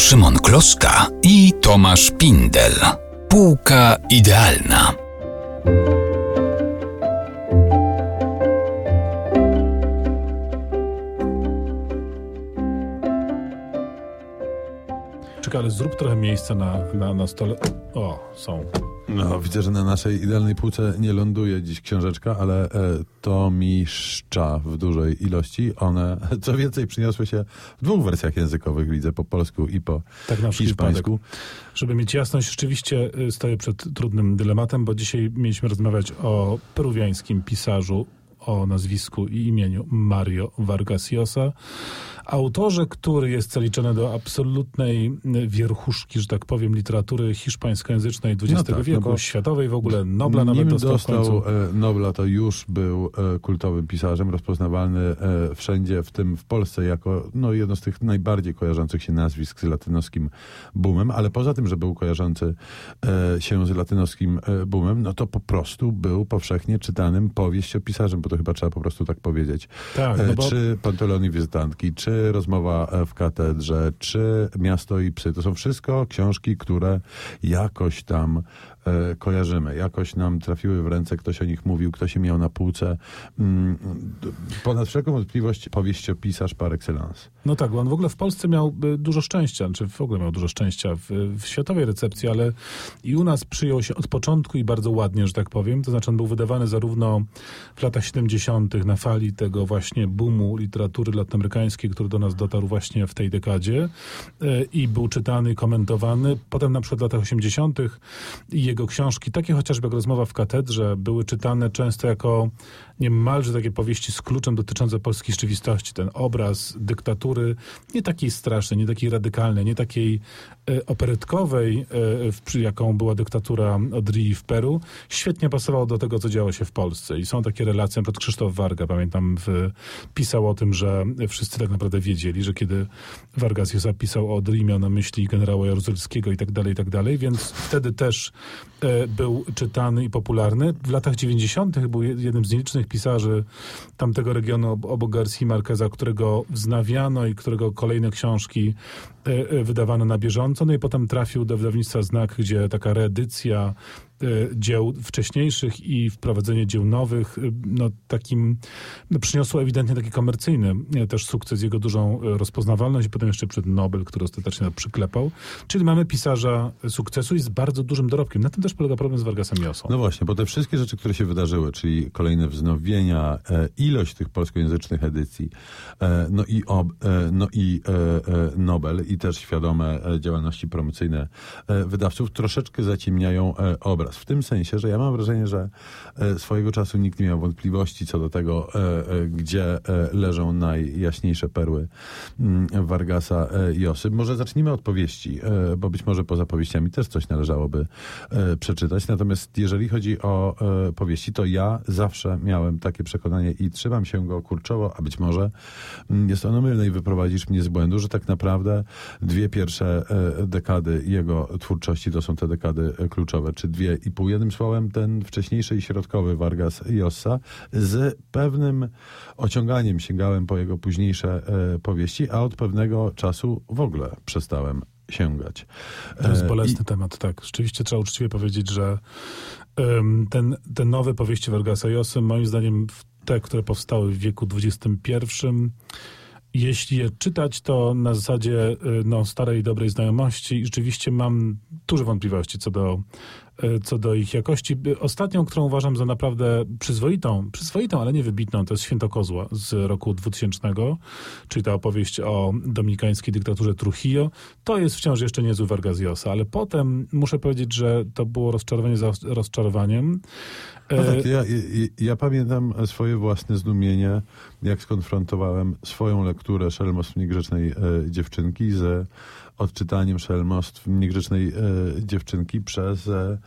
Szymon Kloszka i Tomasz Pindel. Półka idealna. Czekaj, ale zrób trochę miejsca na, na, na stole. O, są. No, widzę, że na naszej idealnej półce nie ląduje dziś książeczka, ale e, to mi szcza w dużej ilości. One, co więcej, przyniosły się w dwóch wersjach językowych, widzę, po polsku i po Tak na hiszpańsku. wypadek. Żeby mieć jasność, rzeczywiście y, stoję przed trudnym dylematem, bo dzisiaj mieliśmy rozmawiać o peruwiańskim pisarzu o nazwisku i imieniu Mario Vargas Llosa, autorze, który jest zaliczony do absolutnej wierchuszki, że tak powiem, literatury hiszpańskojęzycznej XX No tak, no wieku, bo światowej w ogóle, Nobla nawet dostał, dostał e, Nobla, to już był e, kultowym pisarzem, rozpoznawalny e, wszędzie, w tym w Polsce, jako no, jedno z tych najbardziej kojarzących się nazwisk z latynoskim boomem, ale poza tym, że był kojarzący się z latynoskim boomem, no to po prostu był powszechnie czytanym powieściopisarzem, bo to chyba trzeba po prostu tak powiedzieć. Tak, E, no bo Czy Panteloni Wizytantki, czy Rozmowa e, w katedrze, czy Miasto i psy. To są wszystko książki, które jakoś tam kojarzymy, jakoś nam trafiły w ręce, ktoś o nich mówił, ktoś je miał na półce. Mm, ponad wszelką wątpliwość powieściopisarz par excellence. No tak, on w ogóle w Polsce miał y, dużo szczęścia, czy w ogóle miał dużo szczęścia w, w światowej recepcji, ale i u nas przyjął się od początku i bardzo ładnie, że tak powiem. To znaczy on był wydawany zarówno w latach 70. na fali tego właśnie boomu literatury latynoamerykańskiej, który do nas dotarł właśnie w tej dekadzie y, i był czytany, komentowany. Potem na przykład w latach 80. jego książki, takie chociażby jak Rozmowa w katedrze, były czytane często jako niemalże takie powieści z kluczem dotyczące polskiej rzeczywistości. Ten obraz dyktatury, nie takiej strasznej, nie takiej radykalnej, nie takiej e, operetkowej, e, jaką była dyktatura Odrii w Peru, świetnie pasował do tego, co działo się w Polsce. I są takie relacje, np. Krzysztof Warga, pamiętam, w, pisał o tym, że wszyscy tak naprawdę wiedzieli, że kiedy Vargas Llosa pisał o Odrii, miał na myśli generała Jaruzelskiego i tak dalej, i tak dalej, więc wtedy też e, był czytany i popularny. W latach 90. był je- jednym z nielicznych pisarzy tamtego regionu ob- obok Garcia Marqueza, którego wznawiano i którego kolejne książki e, e, wydawano na bieżąco. No i potem trafił do wydawnictwa Znak, gdzie taka reedycja dzieł wcześniejszych i wprowadzenie dzieł nowych, e, no takim, no przyniosło ewidentnie taki komercyjny e, też sukces, jego dużą rozpoznawalność i potem jeszcze przed Nobel, który ostatecznie przyklepał. Czyli mamy pisarza sukcesu i z bardzo dużym dorobkiem. Na tym też polega problem z Vargasem Llosą. No właśnie, bo te wszystkie rzeczy, które się wydarzyły, czyli kolejne wznowienia, e, ilość tych polskojęzycznych edycji, e, no i, ob, e, no i Nobel i też świadome działalności promocyjne wydawców troszeczkę zaciemniają e, obraz. W tym sensie, że ja mam wrażenie, że e, swojego czasu nikt nie miał wątpliwości co do tego, e, e, gdzie leżą najjaśniejsze perły mm, Vargasa e, Josy. Może zacznijmy od powieści, bo być może poza powieściami też coś należałoby przeczytać. Natomiast jeżeli chodzi o powieści, to ja zawsze miałem takie przekonanie i trzymam się go kurczowo, a być może mm, jest ono mylne i wyprowadzisz mnie z błędu, że tak naprawdę dwie pierwsze dekady jego twórczości to są te dekady kluczowe, czy dwie i pół. Jednym słowem ten wcześniejszy i środkowy Vargas Llosa z pewnym ociąganiem sięgałem po jego późniejsze e, powieści, a od pewnego czasu w ogóle przestałem sięgać. To jest E, bolesny temat, tak. Rzeczywiście trzeba uczciwie powiedzieć, że ten, te nowe powieści Vargasa Llosy, moim zdaniem te, które powstały w wieku XXI, jeśli je czytać, to na zasadzie y, no, starej, dobrej znajomości i rzeczywiście mam duże wątpliwości co do, co do ich jakości. Y, Ostatnią, którą uważam za naprawdę przyzwoitą, przyzwoitą, ale nie wybitną, to jest Święto Kozła z roku 2000, czyli ta opowieść o dominikańskiej dyktaturze Trujillo. To jest wciąż jeszcze niezły Vargas ale potem muszę powiedzieć, że to było rozczarowanie za rozczarowaniem. No E, tak, ja, ja, ja pamiętam swoje własne zdumienie, jak skonfrontowałem swoją lekturę Szelmostw Niegrzecznej e, Dziewczynki z odczytaniem Szelmostw Niegrzecznej e, Dziewczynki przez e,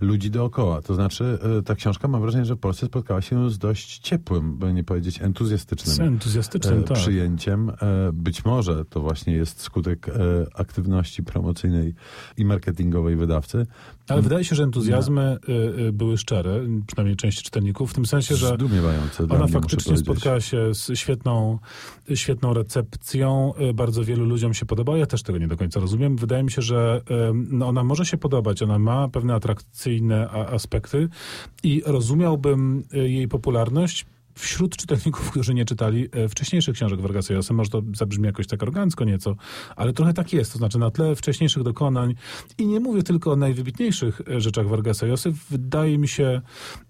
ludzi dookoła. To znaczy, e, ta książka mam wrażenie, że w Polsce spotkała się z dość ciepłym, by nie powiedzieć entuzjastycznym Z entuzjastycznym, e, tak. przyjęciem. E, Być może to właśnie jest skutek e, aktywności promocyjnej i marketingowej wydawcy. Ale wydaje się, że entuzjazmy y, były szczere, przynajmniej części czytelników, w tym sensie, że ona faktycznie spotkała się z świetną, świetną recepcją. Bardzo wielu ludziom się podoba. Ja też tego nie do końca rozumiem. Wydaje mi się, że no ona może się podobać. Ona ma pewne atrakcyjne aspekty i rozumiałbym y, jej popularność wśród czytelników, którzy nie czytali e, wcześniejszych książek Vargasa Llosa. Może to zabrzmi jakoś tak arogancko nieco, ale trochę tak jest. To znaczy na tle wcześniejszych dokonań i nie mówię tylko o najwybitniejszych e, rzeczach Vargasa Llosy. Wydaje mi się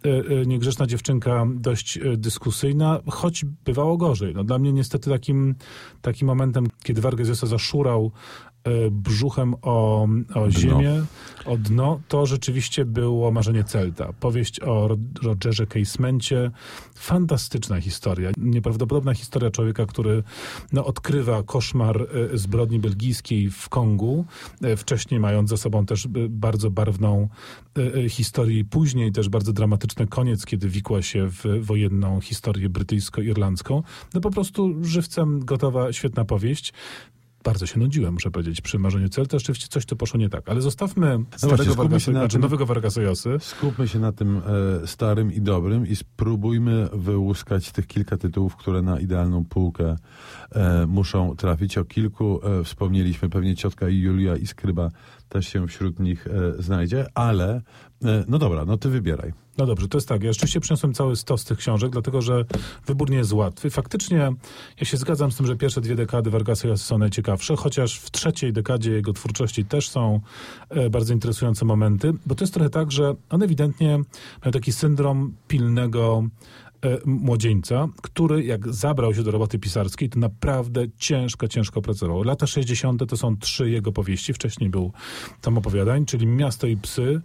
e, e, Niegrzeczna dziewczynka dość e, dyskusyjna, choć bywało gorzej. No, dla mnie niestety takim, takim momentem, kiedy Vargas Llosa zaszurał e, brzuchem o, o ziemię, o dno, to rzeczywiście było Marzenie Celta. Powieść o Ro- Rogerze Casemencie. Fantastyczna historia. Nieprawdopodobna historia człowieka, który no, odkrywa koszmar e, zbrodni belgijskiej w Kongu, e, wcześniej mając za sobą też bardzo barwną historię i później też bardzo dramatyczny koniec, kiedy wikła się w wojenną historię brytyjsko-irlandzką. No po prostu żywcem gotowa, świetna powieść. Bardzo się nudziłem, muszę powiedzieć, przy Marzeniu Celta. Rzeczywiście coś tu poszło nie tak. Ale zostawmy starego skupmy Vargasa, się na znaczy tym- nowego Vargasa Llosy. Skupmy się na tym e, starym i dobrym i spróbujmy wyłuskać tych kilka tytułów, które na idealną półkę e, muszą trafić. O kilku e, wspomnieliśmy, pewnie ciotka i Julia i Skryba też się wśród nich e, znajdzie, ale no dobra, no ty wybieraj. No dobrze, to jest tak. Ja rzeczywiście przyniosłem cały stos tych książek, dlatego że wybór nie jest łatwy. Faktycznie ja się zgadzam z tym, że pierwsze dwie dekady Vargasa są najciekawsze, chociaż w trzeciej dekadzie jego twórczości też są e, bardzo interesujące momenty, bo to jest trochę tak, że on ewidentnie miał taki syndrom pilnego e, młodzieńca, który jak zabrał się do roboty pisarskiej, to naprawdę ciężko, ciężko pracował. Lata 60. to są trzy jego powieści. Wcześniej był tom opowiadań, czyli Miasto i psy,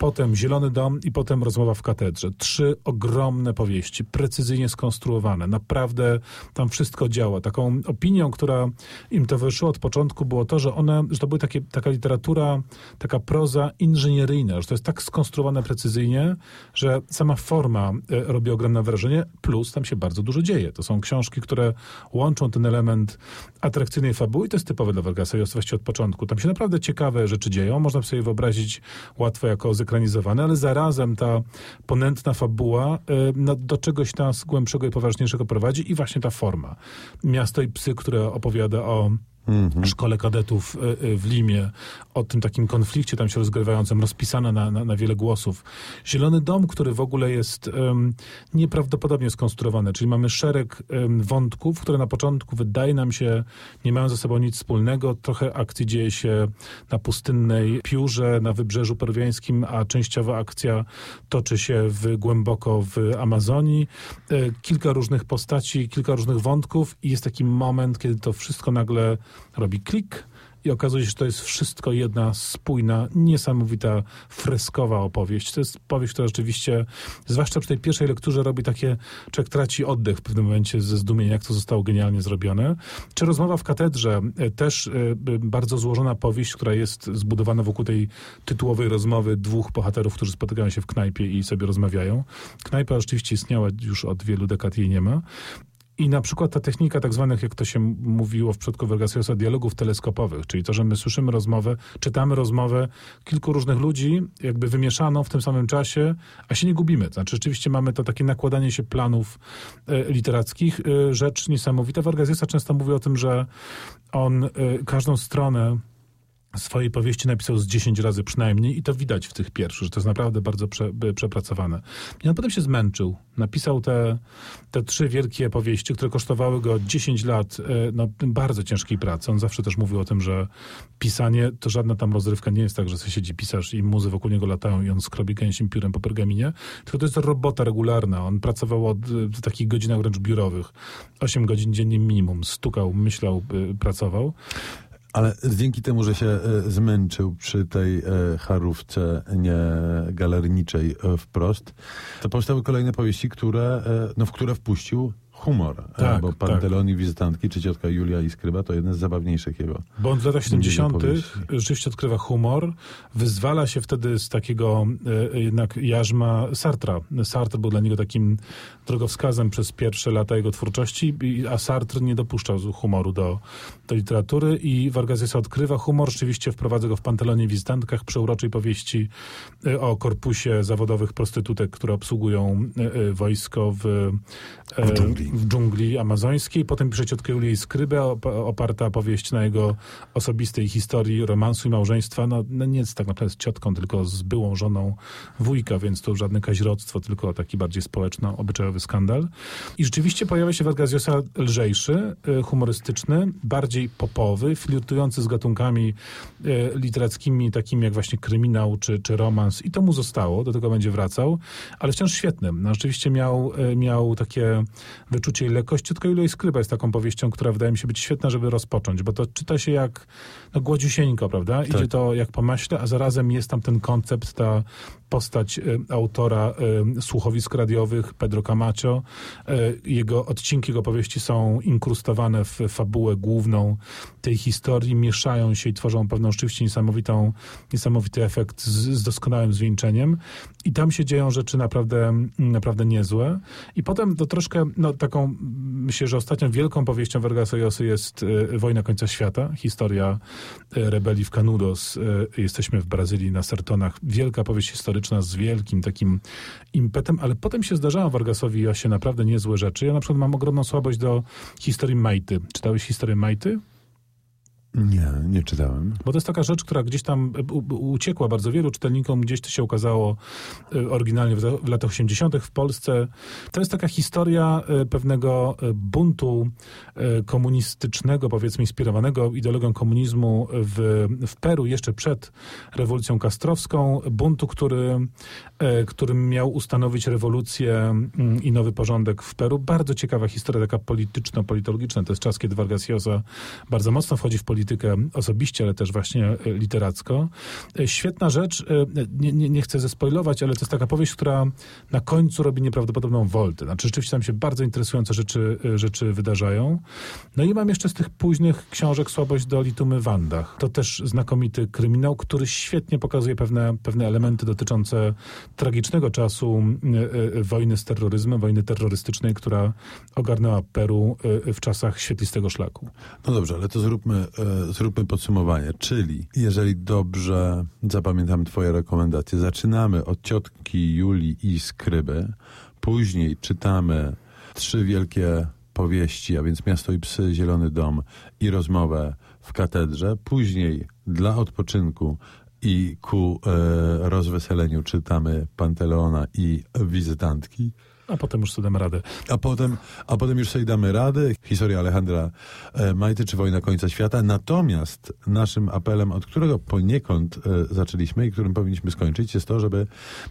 potem Zielony Dom i potem Rozmowa w katedrze. Trzy ogromne powieści, precyzyjnie skonstruowane. Naprawdę tam wszystko działa. Taką opinią, która im towarzyszyła od początku było to, że one, że to była taka literatura, taka proza inżynieryjna, że to jest tak skonstruowane precyzyjnie, że sama forma e, robi ogromne wrażenie, plus tam się bardzo dużo dzieje. To są książki, które łączą ten element atrakcyjnej fabuły i to jest typowe dla Vargasa właściwie od początku. Tam się naprawdę ciekawe rzeczy dzieją, można sobie wyobrazić łatwo jako zekranizowane, ale zarazem ta ponętna fabuła e, no, do czegoś nas głębszego i poważniejszego prowadzi i właśnie ta forma. Miasto i psy, które opowiada o szkole kadetów y, y, w Limie, o tym takim konflikcie tam się rozgrywającym, rozpisane na, na, na wiele głosów. Zielony Dom, który w ogóle jest um, nieprawdopodobnie skonstruowany, czyli mamy szereg um, wątków, które na początku wydaje nam się nie mają ze sobą nic wspólnego. Trochę akcji dzieje się na pustynnej piórze, na wybrzeżu peruwiańskim, a częściowa akcja toczy się w, głęboko w Amazonii. E, kilka różnych postaci, kilka różnych wątków i jest taki moment, kiedy to wszystko nagle robi klik i okazuje się, że to jest wszystko jedna spójna, niesamowita, freskowa opowieść. To jest powieść, która rzeczywiście, zwłaszcza przy tej pierwszej lekturze, robi takie, człowiek traci oddech w pewnym momencie ze zdumienia, jak to zostało genialnie zrobione. Czy rozmowa w katedrze, e, też e, bardzo złożona powieść, która jest zbudowana wokół tej tytułowej rozmowy dwóch bohaterów, którzy spotykają się w knajpie i sobie rozmawiają. Knajpa rzeczywiście istniała już od wielu dekad, jej nie ma. I na przykład ta technika tak zwanych, jak to się mówiło w przypadku Vargas Llosa, dialogów teleskopowych, czyli to, że my słyszymy rozmowę, czytamy rozmowę kilku różnych ludzi, jakby wymieszaną w tym samym czasie, a się nie gubimy. Znaczy rzeczywiście mamy to takie nakładanie się planów e, literackich. E, rzecz niesamowita. Vargas Llosa często mówi o tym, że on e, każdą stronę swojej powieści napisał z 10 razy przynajmniej i to widać w tych pierwszych, że to jest naprawdę bardzo prze, przepracowane. I on potem się zmęczył. Napisał te, te trzy wielkie powieści, które kosztowały go 10 lat e, no, bardzo ciężkiej pracy. On zawsze też mówił o tym, że pisanie to żadna tam rozrywka nie jest tak, że sobie siedzi pisarz i muzy wokół niego latają i on skrobi gęsim piórem po pergaminie, tylko to jest robota regularna. On pracował od, e, w takich godzinach wręcz biurowych. 8 godzin dziennie minimum. Stukał, myślał, pracował. Ale dzięki temu, że się e, zmęczył przy tej e, charówce nie galerniczej e, wprost, to powstały kolejne powieści, które, no, w które wpuścił humor, e, Tak, bo Panteloni, Wizytantki czy Ciotka Julia i Skryba to jedne z zabawniejszych jego. Bo on w latach 70. powieści. rzeczywiście odkrywa humor, wyzwala się wtedy z takiego e, jednak jarzma Sartra. Sartre był dla niego takim drogowskazem przez pierwsze lata jego twórczości, i- a Sartre nie dopuszczał humoru do, do literatury i Vargas Llosa odkrywa humor, rzeczywiście wprowadza go w Pantelonie Wizytantkach, przeuroczej powieści e, o korpusie zawodowych prostytutek, które obsługują wojsko w, W dżungli. W dżungli amazońskiej. Potem pisze Ciotkę Julię Skrybę, op- oparta powieść na jego osobistej historii romansu i małżeństwa. No, no nie jest tak naprawdę z ciotką, tylko z byłą żoną wujka, więc to żadne kaźrodztwo, tylko taki bardziej społeczno-obyczajowy skandal. I rzeczywiście pojawia się Vargas Llosa lżejszy, y, humorystyczny, bardziej popowy, flirtujący z gatunkami y, literackimi, takimi jak właśnie kryminał czy, czy romans. I to mu zostało, do tego będzie wracał, ale wciąż świetnym. No, rzeczywiście miał, y, miał takie wyczucie i lekkość. Ciotka Julia i Skryba jest taką powieścią, która wydaje mi się być świetna, żeby rozpocząć, bo to czyta się jak no, głodziusieńko, prawda? Idzie to jak po maśle, a zarazem jest tam ten koncept, ta postać y, autora y, słuchowisk radiowych, Pedro Camacho. Y, jego odcinki jego powieści są inkrustowane w fabułę główną tej historii, mieszają się i tworzą pewną rzeczywiście niesamowitą, niesamowity efekt z, z doskonałym zwieńczeniem. I tam się dzieją rzeczy naprawdę, naprawdę niezłe. I potem to troszkę, no taką, myślę, że ostatnią wielką powieścią Vargasa Llosy jest Wojna końca świata, historia rebelii w Canudos. Jesteśmy w Brazylii na Sertonach. Wielka powieść historyczna z wielkim takim impetem, ale potem się zdarzają Vargasowi Llosie naprawdę niezłe rzeczy. Ja na przykład mam ogromną słabość do historii Majty. Czytałeś historię Majty? Nie, nie czytałem. Bo to jest taka rzecz, która gdzieś tam uciekła bardzo wielu czytelnikom, gdzieś to się ukazało e, oryginalnie w, latach 80. w Polsce. To jest taka historia e, pewnego e, buntu komunistycznego, powiedzmy inspirowanego ideologią komunizmu w, w Peru jeszcze przed rewolucją kastrowską. Buntu, który, którym miał ustanowić rewolucję mm, i nowy porządek w Peru. Bardzo ciekawa historia, taka polityczno-politologiczna. To jest czas, kiedy Vargas Llosa bardzo mocno wchodzi w politykę osobiście, ale też właśnie e, literacko. E, Świetna rzecz, e, nie, nie, nie chcę zespoilować, ale to jest taka powieść, która na końcu robi nieprawdopodobną woltę. Znaczy rzeczywiście tam się bardzo interesujące rzeczy, rzeczy wydarzają. No i mam jeszcze z tych późnych książek Słabość do Litumy Wandach. To też znakomity kryminał, który świetnie pokazuje pewne, pewne elementy dotyczące tragicznego czasu wojny z terroryzmem, wojny terrorystycznej, która ogarnęła Peru w czasach świetlistego szlaku. No dobrze, ale to zróbmy, zróbmy podsumowanie. Czyli, jeżeli dobrze zapamiętam Twoje rekomendacje, zaczynamy od ciotki Julii i Skryby, później czytamy trzy wielkie powieści, a więc Miasto i psy, Zielony dom i rozmowę w katedrze, później dla odpoczynku i ku e, rozweseleniu czytamy Panteleona i Wizytantki. A potem już sobie damy radę. A potem, a potem już sobie damy radę. Historia Alejandra e, Majty czy Wojna końca świata. Natomiast naszym apelem, od którego poniekąd e, zaczęliśmy i którym powinniśmy skończyć, jest to, żeby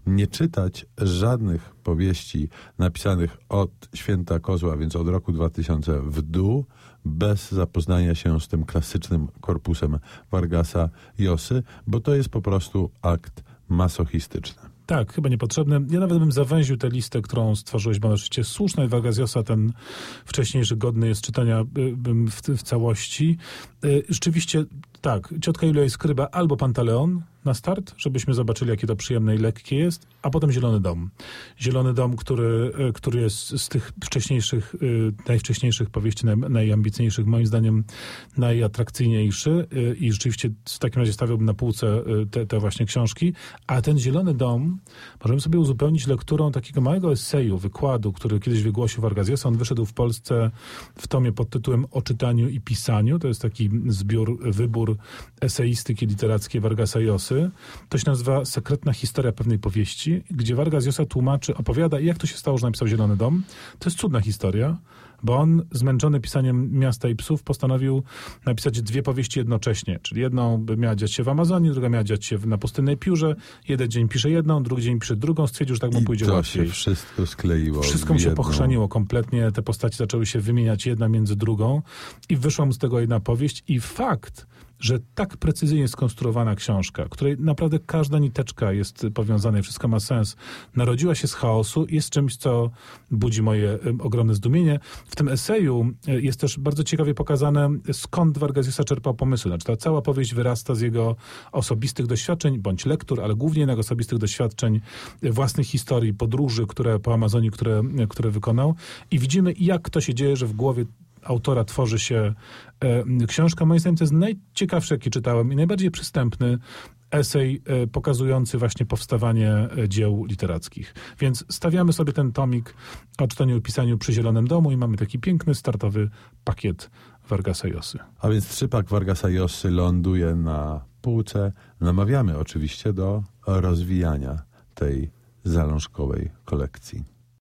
nie czytać żadnych powieści napisanych od święta kozła, więc od roku 2000 w dół, bez zapoznania się z tym klasycznym korpusem Vargasa Josy, bo to jest po prostu akt masochistyczny. Tak, chyba niepotrzebne. Ja nawet bym zawęził tę listę, którą stworzyłeś, bo oczywiście słuszna i Vargas Llosa, ten wcześniejszy godny jest czytania y, w, w całości. Y, Rzeczywiście tak, Ciotka Julia Skryba albo Pantaleon na start, żebyśmy zobaczyli, jakie to przyjemne i lekkie jest, a potem Zielony Dom. Zielony Dom, który, y, który jest z tych wcześniejszych, y, najwcześniejszych powieści, naj, moim zdaniem najatrakcyjniejszy y, i rzeczywiście w takim razie stawiałbym na półce te, te właśnie książki, a ten Zielony Dom możemy sobie uzupełnić lekturą takiego małego eseju, wykładu, który kiedyś wygłosił Vargas Llosa. On wyszedł w Polsce w tomie pod tytułem O czytaniu i pisaniu. To jest taki zbiór, wybór eseistyki literackiej Vargasa Llosy. To się nazywa Sekretna historia pewnej powieści, gdzie Vargas Llosa tłumaczy, opowiada, jak to się stało, że napisał Zielony Dom. To jest cudna historia, bo on, zmęczony pisaniem Miasta i Psów, postanowił napisać dwie powieści jednocześnie. Czyli jedną miała dziać się w Amazonii, druga miała dziać się na pustynnej piórze. Jeden dzień pisze jedną, drugi dzień pisze drugą. Stwierdził, że tak mu I pójdzie to łatwiej. się wszystko skleiło. Wszystko mu się pochrzaniło kompletnie, te postacie zaczęły się wymieniać jedna między drugą i wyszła mu z tego jedna powieść i fakt, że tak precyzyjnie skonstruowana książka, której naprawdę każda niteczka jest powiązana i wszystko ma sens, narodziła się z chaosu, jest czymś, co budzi moje ogromne zdumienie. W tym eseju y, jest też bardzo ciekawie pokazane, skąd Vargas Llosa czerpał pomysły. Znaczy ta cała powieść wyrasta z jego osobistych doświadczeń, bądź lektur, ale głównie jednak osobistych doświadczeń, własnych historii, podróży, które po Amazonii, które, które wykonał. I widzimy, jak to się dzieje, że w głowie autora tworzy się e, książka. Moim zdaniem to jest najciekawsze, jakie czytałem i najbardziej przystępny esej e, pokazujący właśnie powstawanie e, dzieł literackich. Więc stawiamy sobie ten tomik o czytaniu i pisaniu przy Zielonym Domu i mamy taki piękny, startowy pakiet Vargasa Josy. A więc trzypak Vargasa Josy ląduje na półce. Namawiamy oczywiście do rozwijania tej zalążkowej kolekcji.